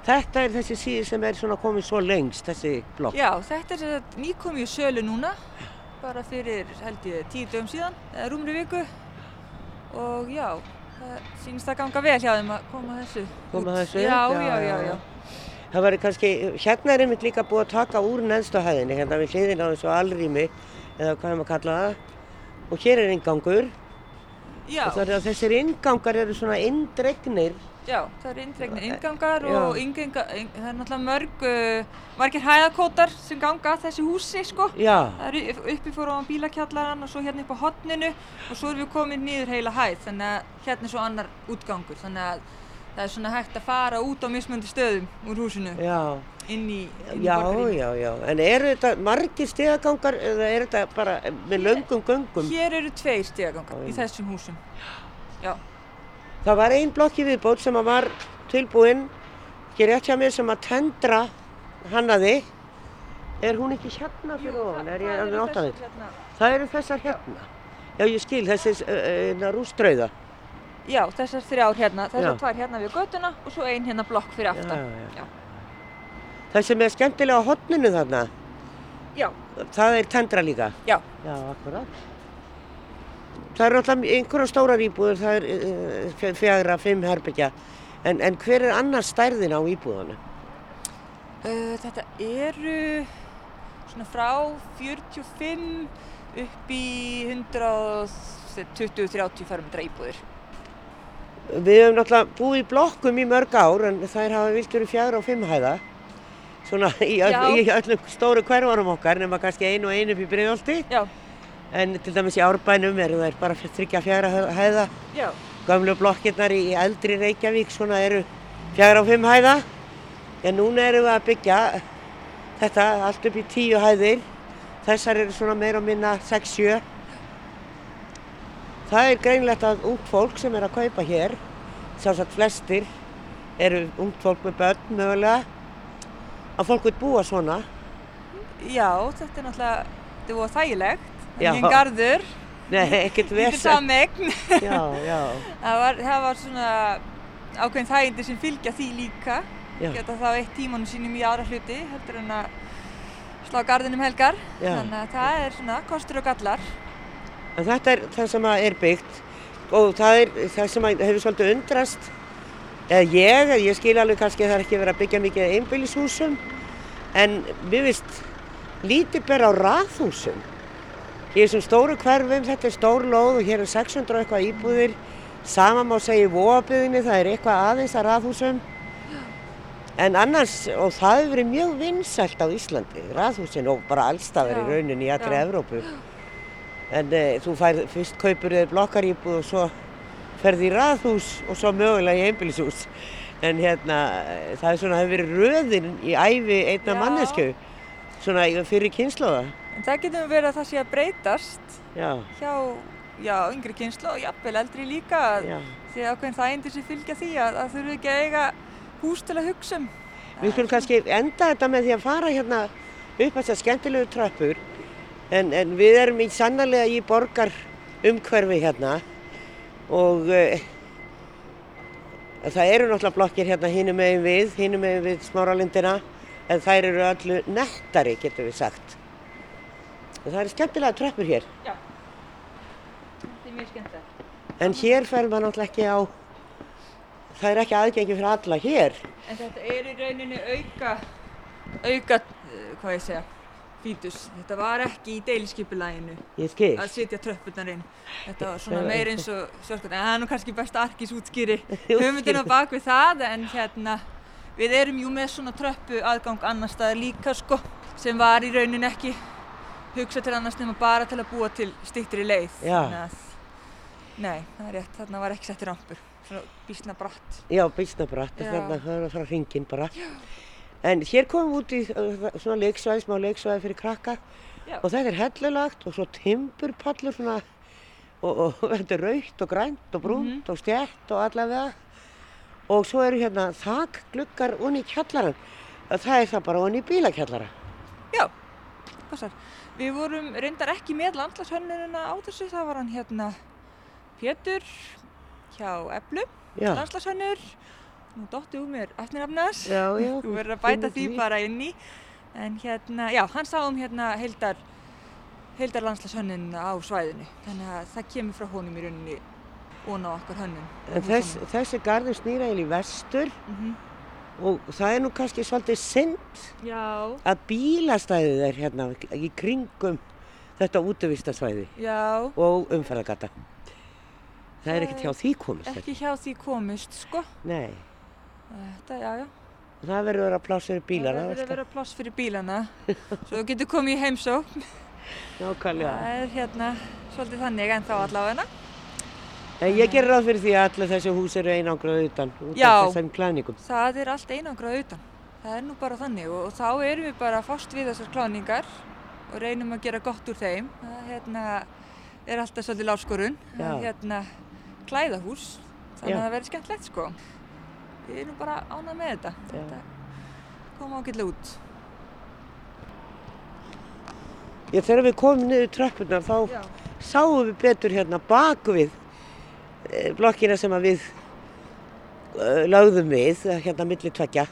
Þetta er þessi síði sem er svona komið svo lengst, þessi blokk. Já, þetta er nýkomið sölu núna bara fyrir held ég tíu dögum síðan, eða rúmri viku og já, það sínist að ganga vel hjá þeim að koma þessu Koma þessu? Já, já, já, já, já. Það var kannski, hérna er einmitt líka búið að taka úr neðstuhæðinni, hérna við hliðin á þessu alrými, eða hvað er maður að kalla það og hér er ingangur Já. og það er að þessir ingangar eru svona indregnir Já, það eru indregna ingangar og ingenga, in, það er náttúrulega mörg, uh, margir hæðakótar sem ganga að þessi húsi sko. Já. Það eru uppi fór á bílakjallaran og svo hérna upp á hotninu og svo erum við komið nýður heila hæð þannig að hérna er svo annar útgangur þannig að það er svona hægt að fara út á mismöndi stöðum úr húsinu. Já. Inn í, inn í borgarínu. Já, já, já. En eru þetta margir stegagangar eða er þetta bara með löngum göngum? Hér eru tveir stegagangar í þessum húsum. Já. Það var einn blokki viðbót sem var tilbúinn, ekki rétt hjá mér, sem að tendra hannaði. Er hún ekki hérna fyrir ofan? Er ég alveg átt að þetta? Hérna. Það eru þessar hérna. Já, ég skil, þessi uh, rústrauða. Já, þessar þrjár hérna. Þessar tvær hérna við göttuna og svo einn hérna blokk fyrir aftan. Já, já. já. Það sem er skemmtilega á hodninu þarna, já. það er tendra líka? Já. Já, akkurat. Það eru alltaf einhverja stórar íbúður, það er uh, fjagra, fimm herbyggja. En, en hver er annars stærðin á íbúðana? Uh, þetta eru svona frá 45 upp í 120-30 fermetra íbúður. Við hefum náttúrulega búið í blokkum í mörg ár en þær hafa vilt verið fjagra og fimm hæða. Svona í, öll, í öllum stóru hverfarum okkar nema kannski einu og einu upp í Breiðolti. Já. En til dæmis í árbænum eru þær bara þryggja fjagra hæða. Já. Gamlu blokkirnar í eldri Reykjavík svona eru fjagra og fimm hæða. En núna erum við að byggja þetta allt upp í tíu hæðir. Þessar eru svona meira og minna 6-7. Það er greinlegt að ungt fólk sem er að kaupa hér, sjálfsagt flestir, eru ungt fólk með börn mögulega, að fólk vil búa svona. Já, þetta er náttúrulega, þetta var þægilegt, engin gardur, Nei, ekkert vesen. Það, var, það var svona ákveðin þægindi sem fylgja því líka, já. geta þá eitt tímanum sínum í aðra hluti, heldur en að slá gardinum helgar, já. þannig að það er svona kostur og gallar. En þetta er það sem er byggt og það er það sem hefur svolítið undrast, eða ég, ég skil alveg kannski að það er ekki verið að byggja mikið einbílishúsum, en við vist lítið ber á raðhúsum. Í þessum stóru hverfum, þetta er stór lóð og hér er 600 eitthvað íbúðir, sama má segja í vóabyðinni, það er eitthvað aðeins að raðhúsum. En annars, og það hefur verið mjög vinsælt á Íslandi, raðhúsin og bara allstafir í rauninni í allri Evrópu. En e, þú fær, fyrst kaupur þér blokkaríbúð og svo ferði í raðhús og svo mögulega í einbílishús. En hérna, það er svona, hefur verið röðinn í æfi einna mannesku, svona fyrir kynnslóða. En það getur verið að það sé að breytast já. hjá já, yngri kynslu og jafnvel eldri líka. Því að ákveðin það eindir sem fylgja því að það þurfu ekki að eiga hús til að hugsa um. Við skulum kannski enda þetta með því að fara hérna upp þessar skemmtilegu tröppur en, en við erum í sannarlega í borgar umhverfi hérna og uh, það eru náttúrulega blokkir hérna hínum megin við, hínum megin við smáralindina en þær eru öllu nettari getur við sagt. Og það eru skemmtilega tröppur hér. Já, þetta er mjög skemmtilegt. En hér fer maður náttúrulega ekki á, það er ekki aðgengi fyrir alla hér. En þetta er í rauninni auka, auka, hvað ég segja, fítus. Þetta var ekki í deiliskypulæginu að setja tröppurnar inn. Þetta var svona meir eins og sjálfsköld, en það er nú kannski best arkis útskýri höfundin á bakvið það, en hérna við erum jú með svona tröppu aðgang annar staðar líka sko, sem var í rauninni ekki hugsa til annars nema bara til að búa til stýttri leið. Já. Nei, það er rétt, þarna var ekki settir rampur, svona bísna bratt. Já, bísna bratt, þarna það var frá hringin bara. Já. En hér komum við út í uh, svona leiksvæði, smá leiksvæði fyrir krakka Já. og þetta er hellulagt og svo timburpallur svona og, og þetta er raukt og grænt og brúnt mm -hmm. og stjætt og allavega og svo eru hérna þakgluggar unni í kjallaran það er það bara unni í bílakjallara. Já, passar. Við vorum reyndar ekki með landslagshönnununa á þessu, það var hann hérna Pétur hjá Eblu, landslagshönnur. Nú dótti úr mér eftirnafnas þú verður að bæta því bara inn í. En hérna, já, hann sá um hérna heildar heildar landslagshönnun á svæðinu. Þannig að það kemur frá honum í rauninni og ná okkar hönnun. Þess, Þessi garður snýra í vestur. Mm -hmm. Og það er nú kannski svolítið synd já. að bílastæðið er hérna í kringum þetta útvistasvæði og umferðagata Það er ekkert hjá því komist Ekki hjá því komist, sko Nei Þetta, já, já. Það verður að vera pláss fyrir bílana. Það verður að vera pláss fyrir bílana, svo þú getur komið í heimsókn. Nákvæmlega. Það er hérna svolítið þannig en þá allavega. Ég gerir ráð fyrir því að allir þessi hús eru einangrað utan, út af þessum klæningum. Já, það er allt einangrað utan. Það er nú bara þannig og, og þá erum við bara fást við þessar kláningar og reynum að gera gott úr þeim. Það hérna, er alltaf svolítið láskorun. Hérna klæðahús, þannig já. að það verður skemmtlegt sko við erum bara ánað með þetta þetta kom ágætlega út Já, þegar við komum niður tröppunar þá Já. sáum við betur hérna baku við blokkina sem við e, lögðum við, hérna millir tveggja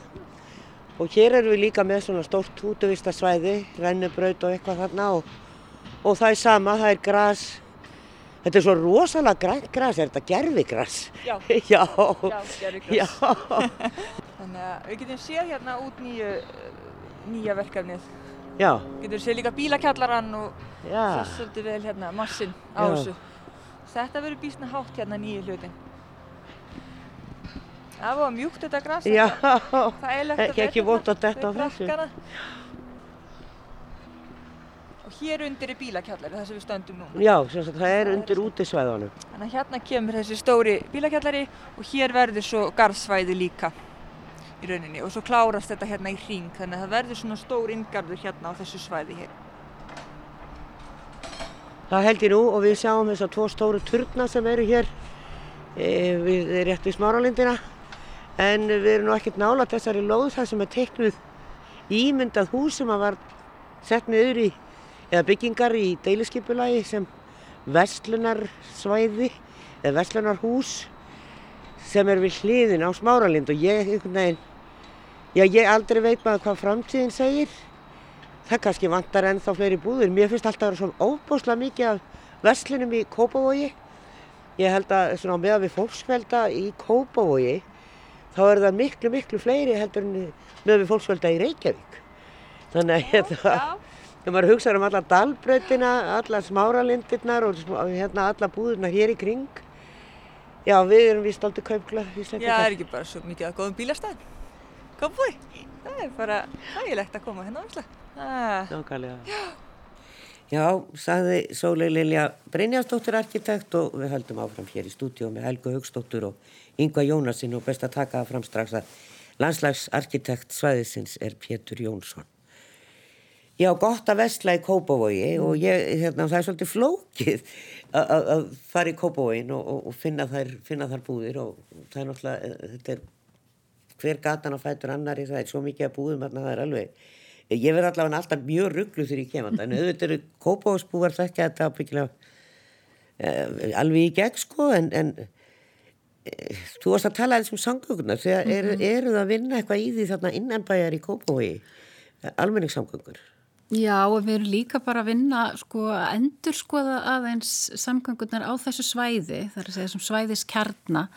og hér erum við líka með svona stórt útvistasvæði, rennubraut og eitthvað þarna og, og það er sama, það er gras Þetta er svo rosalega grænt græs, er þetta gerfigræs? Já, já, já gerfigræs. Já. Þannig að við getum séð hérna út nýju, nýja verkefnið. Já. Getum séð líka bílakjallarann og þess svolítið vel hérna massin á þessu. Þetta verður bísna hátt hérna nýju hlutin. Það var mjúkt þetta græs. Já, það er ekki, ekki vótt að detta á þessu. Og hér undir er bílakjallari, það sem við stöndum núna. Já, sagt, það er undir útisvæðanum. Þannig að hérna kemur þessi stóri bílakjallari og hér verður svo garðsvæði líka í rauninni og svo klárast þetta hérna í hring þannig að það verður svona stór ingarður hérna á þessu svæði hér. Það held ég nú og við sjáum þess að tvo stóru turna sem eru hér e, við rétt við smáralindina. En við erum nú ekkert nála þessari lóð það sem er teiknuð ímyndað hús sem að var sett niður í eða byggingar í deiliskypulagi sem vestlunarsvæði eða vestlunarhús sem er við hliðin á smáralind. Og ég veginn já ég aldrei veit maður hvað framtíðin segir það kannski vantar ennþá fleiri búður mér finnst alltaf að vera svona óbúslega mikið af vestlunum í Kópavogi ég held að svona meðan við fólksvelda í Kópavogi þá er það miklu, miklu fleiri heldur en með við fólksvelda í Reykjavík. Þannig að hérna, þegar maður hugsaður um alla dalbrautina, alla smáralindirnar og hérna alla búðurna hér í kring, já við erum vist aldrei kaupglað. Já, það er ekki bara svo mikið að góðum bílastæðin. Kópavogi, það er bara hægilegt að koma hérna áherslega. Ah. Nákvæmlega. Já. Já, sagði Sólei Lilja Brynjastóttir arkitekt og við höldum áfram hér í stúdíu með Helgu Högstóttur og Yngva Jónasin og best að taka það fram strax að landslagsarkitekt svæðisins er Pétur Jónsson. Já, gott að vestla í Kópavogi mm. og ég, hérna, það er svolítið flókið að fara í Kópavogin og, og, og finna, þær, finna þar búðir og það er náttúrulega, eh, þetta er hver gatan á fætur annari, það er svo mikið að búðum að það er alveg ég verði allavega alltaf mjög rugglu þegar ég kem en auðvitað eru kópáðsbúar þekkja þetta ábyggilega uh, alveg í gegn sko en, en uh, þú varst að tala eins um samgöngunar. Þegar mm -hmm. eru það að vinna eitthvað í því þarna innanbæjar í kópái uh, almenningssamgöngur? Já og við erum líka bara að vinna sko að endur skoða aðeins samgöngunar á þessu svæði þar að segja sem svæðiskjarna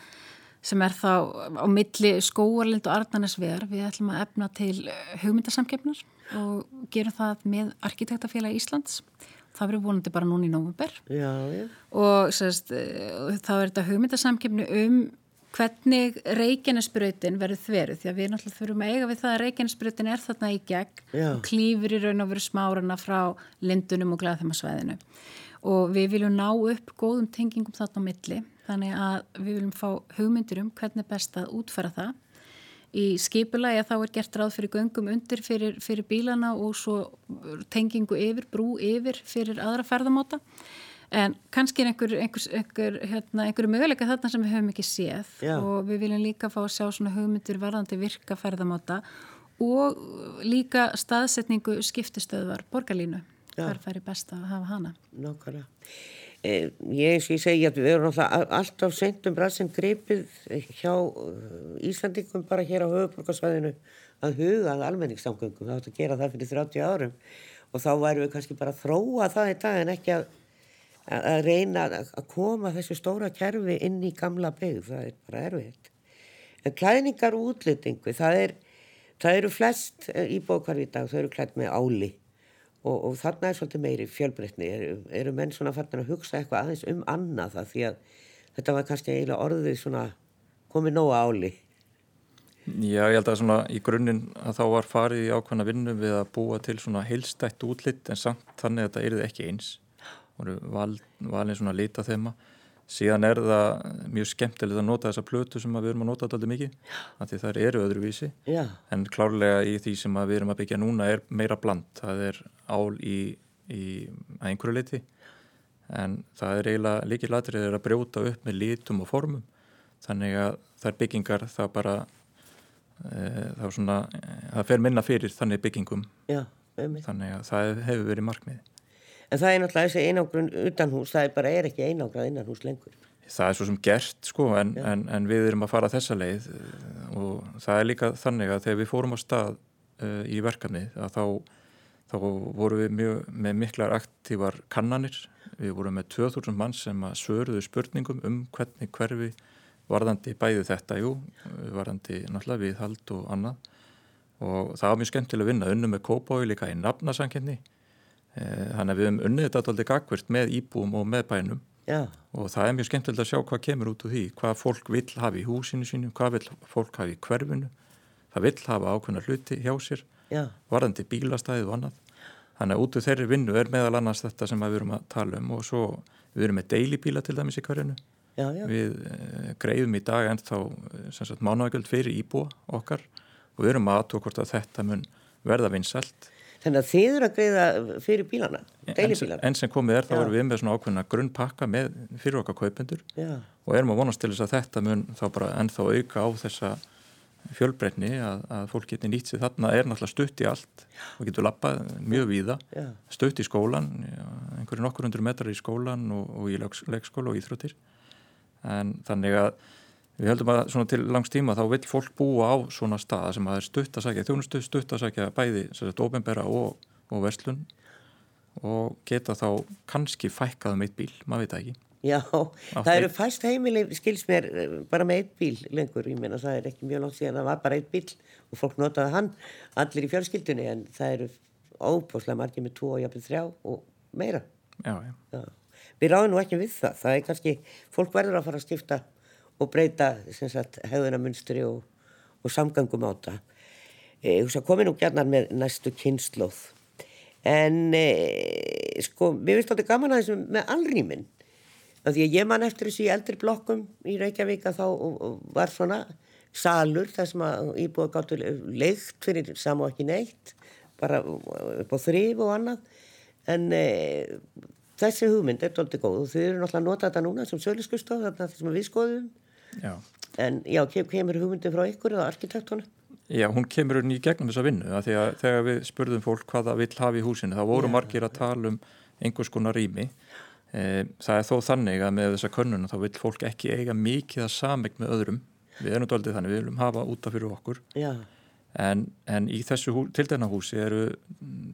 sem er þá á milli skóarlind og arðannesvegar. Við ætlum að efna til hugmyndasamkefnar og gerum það með Arkitektafélag Íslands. Það verður vonandi bara núna í nógumber og sérst, þá er þetta hugmyndasamkefni um hvernig Reykjanesbröytin verður þveruð. Því að við náttúrulega þurfum að eiga við það að Reykjanesbröytin er þarna í gegn Já. og klýfur í raun og veru smárana frá lindunum og glæðþemarsvæðinu og við viljum ná upp góðum tengingum þarna á milli þannig að við viljum fá hugmyndir um hvernig best að útfæra það. Í skipulagi að þá er gert ráð fyrir göngum undir fyrir, fyrir bílana og svo tengingu yfir, brú yfir fyrir aðra ferðamáta. En kannski er einhver, einhver, einhver, hérna, einhverju möguleika þarna sem við höfum ekki séð. Já. og við viljum líka fá að sjá svona hugmyndir varðandi virka ferðamáta og líka staðsetningu skiptistöðvar borgarlínu. Hver færi best að hafa hana? Nákvæmlega Eh, ég, ég segi við erum alltaf sendum brassinn greipið hjá eh, Íslandingum bara hér á höfuborgarsvæðinu að huga að almenningssamgöngum, það átt að gera það fyrir 30 árum. Og þá væru við kannski bara að þróa það í dag en ekki að, að reyna að koma þessu stóra kerfi inn í gamla byggð, það er bara erfitt. En klæningar útlýtingu, það, er, það eru flest eh, í bókar í dag, þau eru klætt með áli og, og þarna er svolítið meiri fjölbreytni. Eru, eru menn svona fannar að hugsa eitthvað aðeins um annað það því að þetta var kannski eiginlega orðið svona komið nóga áli? Já, ég held að svona í grunninn að þá var farið í ákvæmna vinnu við að búa til svona heilstætt útlitt en samt þannig að þetta erði ekki eins. Og valin svona lita þema síðan er það mjög skemmtilegt að nota þessa plötu sem við erum að nota alltaf mikið af því það eru öðruvísi. Já. en klárlega í því sem við erum að byggja núna er meira bland, það er ál í, í einhverju liti en það er eiginlega líkið latrið að brjóta upp með litum og formum. Þannig að er byggingar það bara e, það, svona, það fer minna fyrir þannig byggingum. Já, þannig að það hefur verið markmiði en það er náttúrulega þessi einangrun utan hús, það er bara er ekki einangrað innan hús lengur. Það er svo sem gert sko en, en, en við erum að fara þessa leið og það er líka þannig að þegar við fórum á stað uh, í verkefnið að þá, þá vorum við mjög, með miklar aktívar kannanir. Við vorum með 2000 mann sem að svöruðu spurningum um hvernig hverfi varðandi bæði þetta, jú varðandi náttúrulega viðhald og annað. Og það var mjög skemmtilega að vinna unnu með kópái líka í nafnasankenni eh, þannig að við hefum unnið þetta alltaf gagvirt með íbúum og með bænum Já. og það er mjög skemmtilega að sjá hvað kemur út úr því hvað fólk vil hafa í húsinu sínu hvað vil fólk hafa í hverfinu það vil hafa ákveðna hluti hjá sér Já. varðandi bílastæðið og annað þannig að út úr þeirri vinnu er meðal annars þetta sem við erum að tala um og svo við erum með deilibíla til dæmis í hverjunu við eh, greiðum í dag ennþá eh, mánuagjöld fyrir íbúa okkar og við erum aðtók hvort að þetta mun verða vinsælt. Þannig að þið eru að greiða fyrir bílana, deilibílana. En sem komið er þá erum við með svona ákveðna grunnpakka með fyrir okkar kaupendur Já. og erum að vonast til þess að þetta mun þá bara ennþá auka á þessa fjölbreytni að, að fólk geti nýtt sér þarna er náttúrulega stutt í allt og getur lappað mjög víða, stutt í skólan, einhverju nokkur hundur metrar í skólan og, og í leikskóla og íþróttir. En þannig að Við höldum að svona til langs tíma þá vil fólk búa á svona stað sem að er stutt að sækja þjónustu, stutt að sækja bæði ofinbæra og, og verslun og geta þá kannski fækkað um eitt bíl, maður veit ekki. Já, Átt það eru fæst heimili, skils mér, bara með eitt bíl lengur, ég meina það er ekki mjög langt síðan það var bara eitt bíl og fólk notaði hann allir í fjölskyldunni en það eru óbúslega margir með tvo og jafnveg þrjá og meira. Já, já. já. Við ráðum nú ekki við það, það er kannski, fólk verður að fara að skipta og breyta hefðunamunstri og, og samgangum á það. E, komi nú gætnar með næstu kynnslóð. En e, sko, mér finnst þetta gaman aðeins með allrýminn. Því að ég man eftir þessu í eldri blokkum í Reykjavík að þá var svona salur þar sem að íbúið gáttu leikt fyrir sam og ekki neitt, bara upp á þrýf og annað. En e, þessi hugmynd er doldið góð og þau eru náttúrulega að nota þetta núna sem söluskustof, þarna sem við skoðum Já. En já, kemur hugmyndin frá ykkur eða arkitektónu? Já, hún kemur unni í gegnum þessa vinnu að því að þegar við spurðum fólk hvað það vill hafa í húsinu þá voru já, margir að tala um einhvers konar rými. E, það er þó þannig að með þessa könnuna þá vill fólk ekki eiga mikið að samvegn með öðrum. Við erum doldið þannig, við viljum hafa útaf fyrir okkur. En, en í þessu hú, tiltegna húsi eru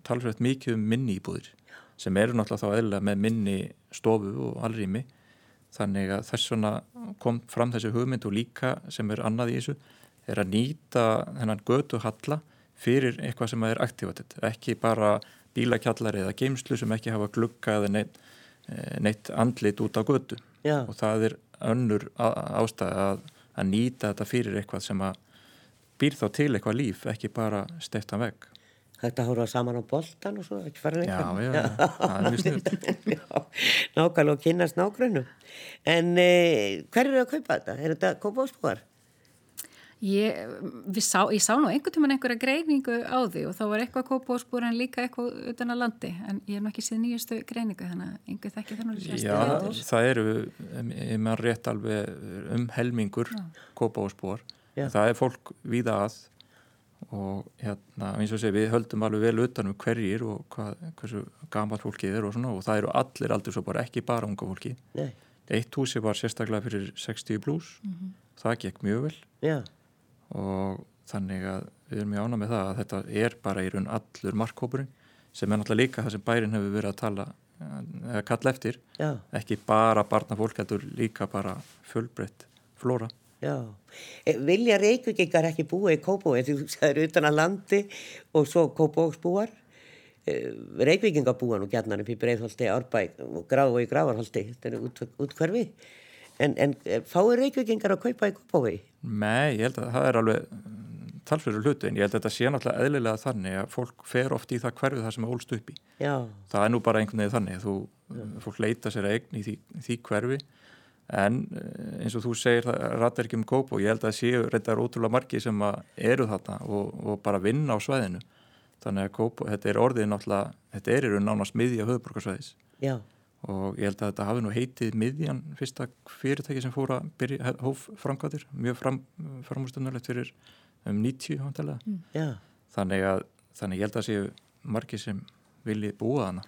talsveit mikið um minni íbúðir sem eru náttúrulega þá eðla með minni stofu og allrými þannig að þess vegna kom fram þessi hugmynd og líka sem er annað í þessu er að nýta þennan götu halla fyrir eitthvað sem er aktívatet ekki bara bílakjallari eða geimslu sem ekki hafa glugga eða neitt, eh, neitt andlit út á götu. Já. og það er önnur ástæði að, að nýta þetta fyrir eitthvað sem að býr þá til eitthvað líf, ekki bara steftan veg Þetta hóruða saman á boltan og svo, ekki fara lengur. Já, já, það er mjög snilt. Nákvæmlega og kynast nágrunnu. En eh, hver eru að kaupa þetta? Er þetta kópásbúar? Ég, sá, ég sá nú einhvern tíman einhverja greiningu á því og þá var eitthvað kópásbúar en líka eitthvað utan að landi. En ég er nú ekki síðan nýjastu greiningu þannig að einhver þekki þannig að Já, það, það eru, ég meðan rétt alveg um helmingur kópásbúar. Það er fólk víða að og hérna eins og segi við höldum alveg vel utan um hverjir og hvað, hversu gaman fólkið er og svona og það eru allir aldur svo bara ekki bara unga fólki Nei. eitt húsi var sérstaklega fyrir 60 blús mm -hmm. það gekk mjög vel Já. og þannig að við erum mjög ána með það að þetta er bara í raun allur markkópurinn sem er náttúrulega líka það sem bærin hefur verið að tala eða kalla eftir Já. ekki bara barna fólk, þetta er líka bara fullbreytt flóra Já, e, vilja reykvikingar ekki búa í Kópói því það eru utan að landi og svo Kópóksbúar e, reykvikingar búa nú gætnar upp í Breitholti, Árbæk og Graf og í Gravarholti þetta er út, út hverfi en, en e, fáir reykvikingar að kaupa í Kópói? Nei, ég held að það er alveg mm, talsverður hlutu en ég held að þetta sé náttúrulega eðlilega þannig að fólk fer oft í það hverfið það sem er ólst upp í. Já. það er nú bara einhvern veginn þannig. Þú, fólk leita sér eign í því, því hverfi en eh, eins og þú segir rættar ekki um kóp og ég held að séu reyndar ótrúlega margi sem eru þarna og, og bara vinna á svæðinu þannig að kóp, þetta er orðið náttúrulega þetta er í raun nánast miðja höfuborgarsvæðis Já. og ég held að þetta hafi nú heitið miðjan fyrsta fyrirtæki sem fóra hóf framkvæðir, mjög fram, framúrstunarlegt fyrir um 90 mm. þannig að þannig ég held að séu margi sem vilji búa hana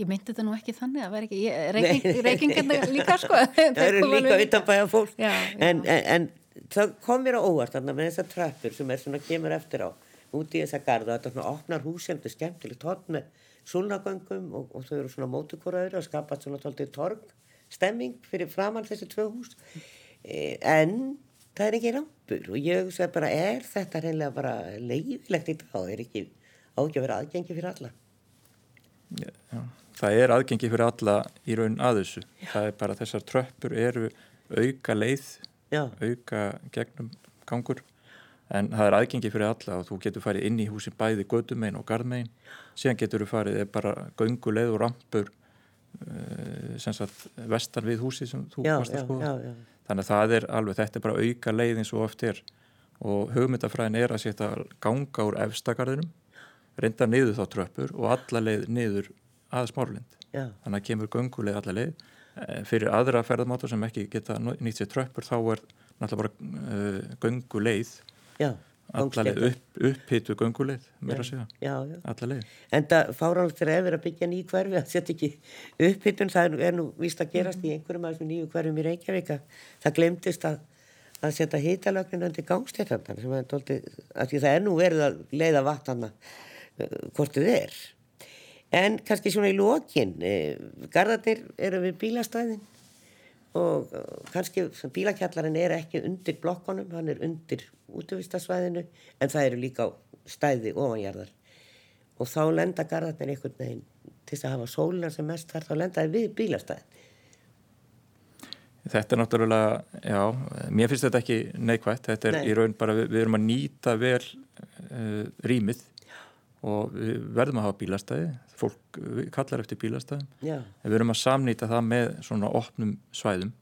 Ég myndi þetta nú ekki þannig að vera ekki reykingarna líka sko. Það eru líka utanbæða fólk. Já, já. En, en, en það kom mér á óvart þarna með þessar trappur sem er svona kemur eftir á út í þessa garda þetta svona opnar hús sem þetta er skemmtilegt hotn með súlnagöngum og, og þau eru svona mótukóraður og skapast svona tóltið torg stemming fyrir framann þessi tvö hús. E, en það er ekki rampur og ég segi bara er þetta reynilega bara leiðilegt í dag? Er ekki vera aðgengi fyrir alla? Já, já. Það er aðgengi fyrir alla í raun að þessu. Já. það er bara þessar tröppur eru auka leið já. auka gegnum gangur. En það er aðgengi fyrir alla og þú getur farið inn í húsin bæði gödumegin og gardmegin síðan getur þú farið bara gönguleið og rampur uh, sem sagt vestan við húsi sem þú varst að skoða. þannig að það er alveg, þetta er bara auka leið eins og oft er. Og hugmyndafræðin er að setja ganga úr efstakarðinum reynda niður þá tröppur og alla leið niður að smárlind þannig að kemur gönguleið alla leið. Eh, fyrir aðra ferðamátur sem ekki geta nýtt sér tröppur þá er náttúrulega bara uh, gönguleið Já, allarleið upp, upphýtu gönguleið mér að segja, allarleið En það fáránlegt er að vera að byggja nýj hverfi að setja ekki upphýtun það er nú vist að gerast í einhverjum af þessum nýju hverfum í Reykjavík það glemtist að, að setja hýtalögnin undir er að því það er nú verið að leiða vatnana uh, hvort þið er en kannski svona í lókin eh, gardarnir eru við bílastæðin og kannski bílakjallarinn er ekki undir blokkonum, hann er undir útvistasvæðinu en það eru líka stæði ofanjarðar og þá lenda garðarnir einhvern veginn til þess að hafa sólina sem mest þar þá lendaði við bílastæðin. Þetta er náttúrulega, já, mér finnst þetta ekki neikvægt, þetta er Nei. í raun bara við, við erum að nýta vel uh, rýmið og við verðum að hafa bílastæði. Fólk kallar eftir bílastæðum. Við verðum að samnýta það með svona opnum svæðum.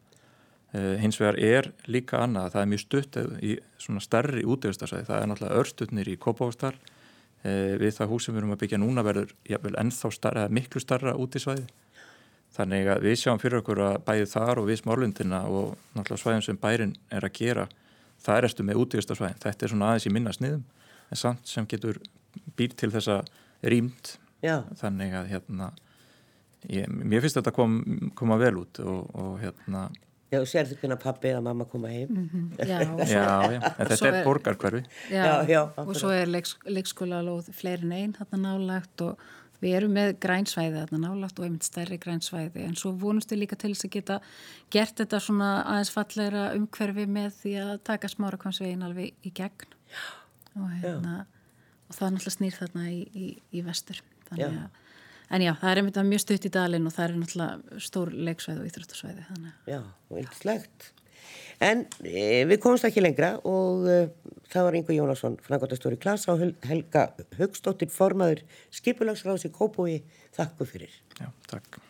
Uh, hins vegar er líka annað það er mjög stutt í svona stærri útvegastarsvæði, það er náttúrulega örstutnir í Kópavástar uh, við það hús sem við erum að byggja núna verður jável, ennþá starra, miklu starra útisvæði. Þannig að við sjáum fyrir okkur að bæði þar og við smárlundina og náttúrulega svæðum sem bærin er að gera það er eftir með útvegastarsvæðin, þetta er svona aðeins í minna sniðum en samt sem getur býr til þessa rýmt Já. þannig að hérna ég, mér finnst þetta kom, koma vel út og, og hérna Já, sér þú hvernig pappi eða mamma koma heim? Mm -hmm. Já, já, já, en þetta er borgarkverfi Já, já og svo er leiks, leikskóla lóð fleirin einn hérna nálagt og við erum með grænsvæði hérna nálagt og einmitt stærri grænsvæði. En svo vonustu líka til þess að geta gert þetta svona aðeins falleira umhverfi með því að taka smára kvansvegin alveg í gegn. Og hérna og það er náttúrulega snýr þarna í, í, í vestur. Já. Að, en já, það er einmitt mjög stutt í dalinn og það er náttúrulega stór leiksvæði og íþróttasvæði Já, vilslegt En e, við komumst ekki lengra og e, það var Ingo Jónasson frangotastjóri klasa og Helga Högstóttir formaður skipulagsráðs í Kópói Þakku fyrir. Já, takk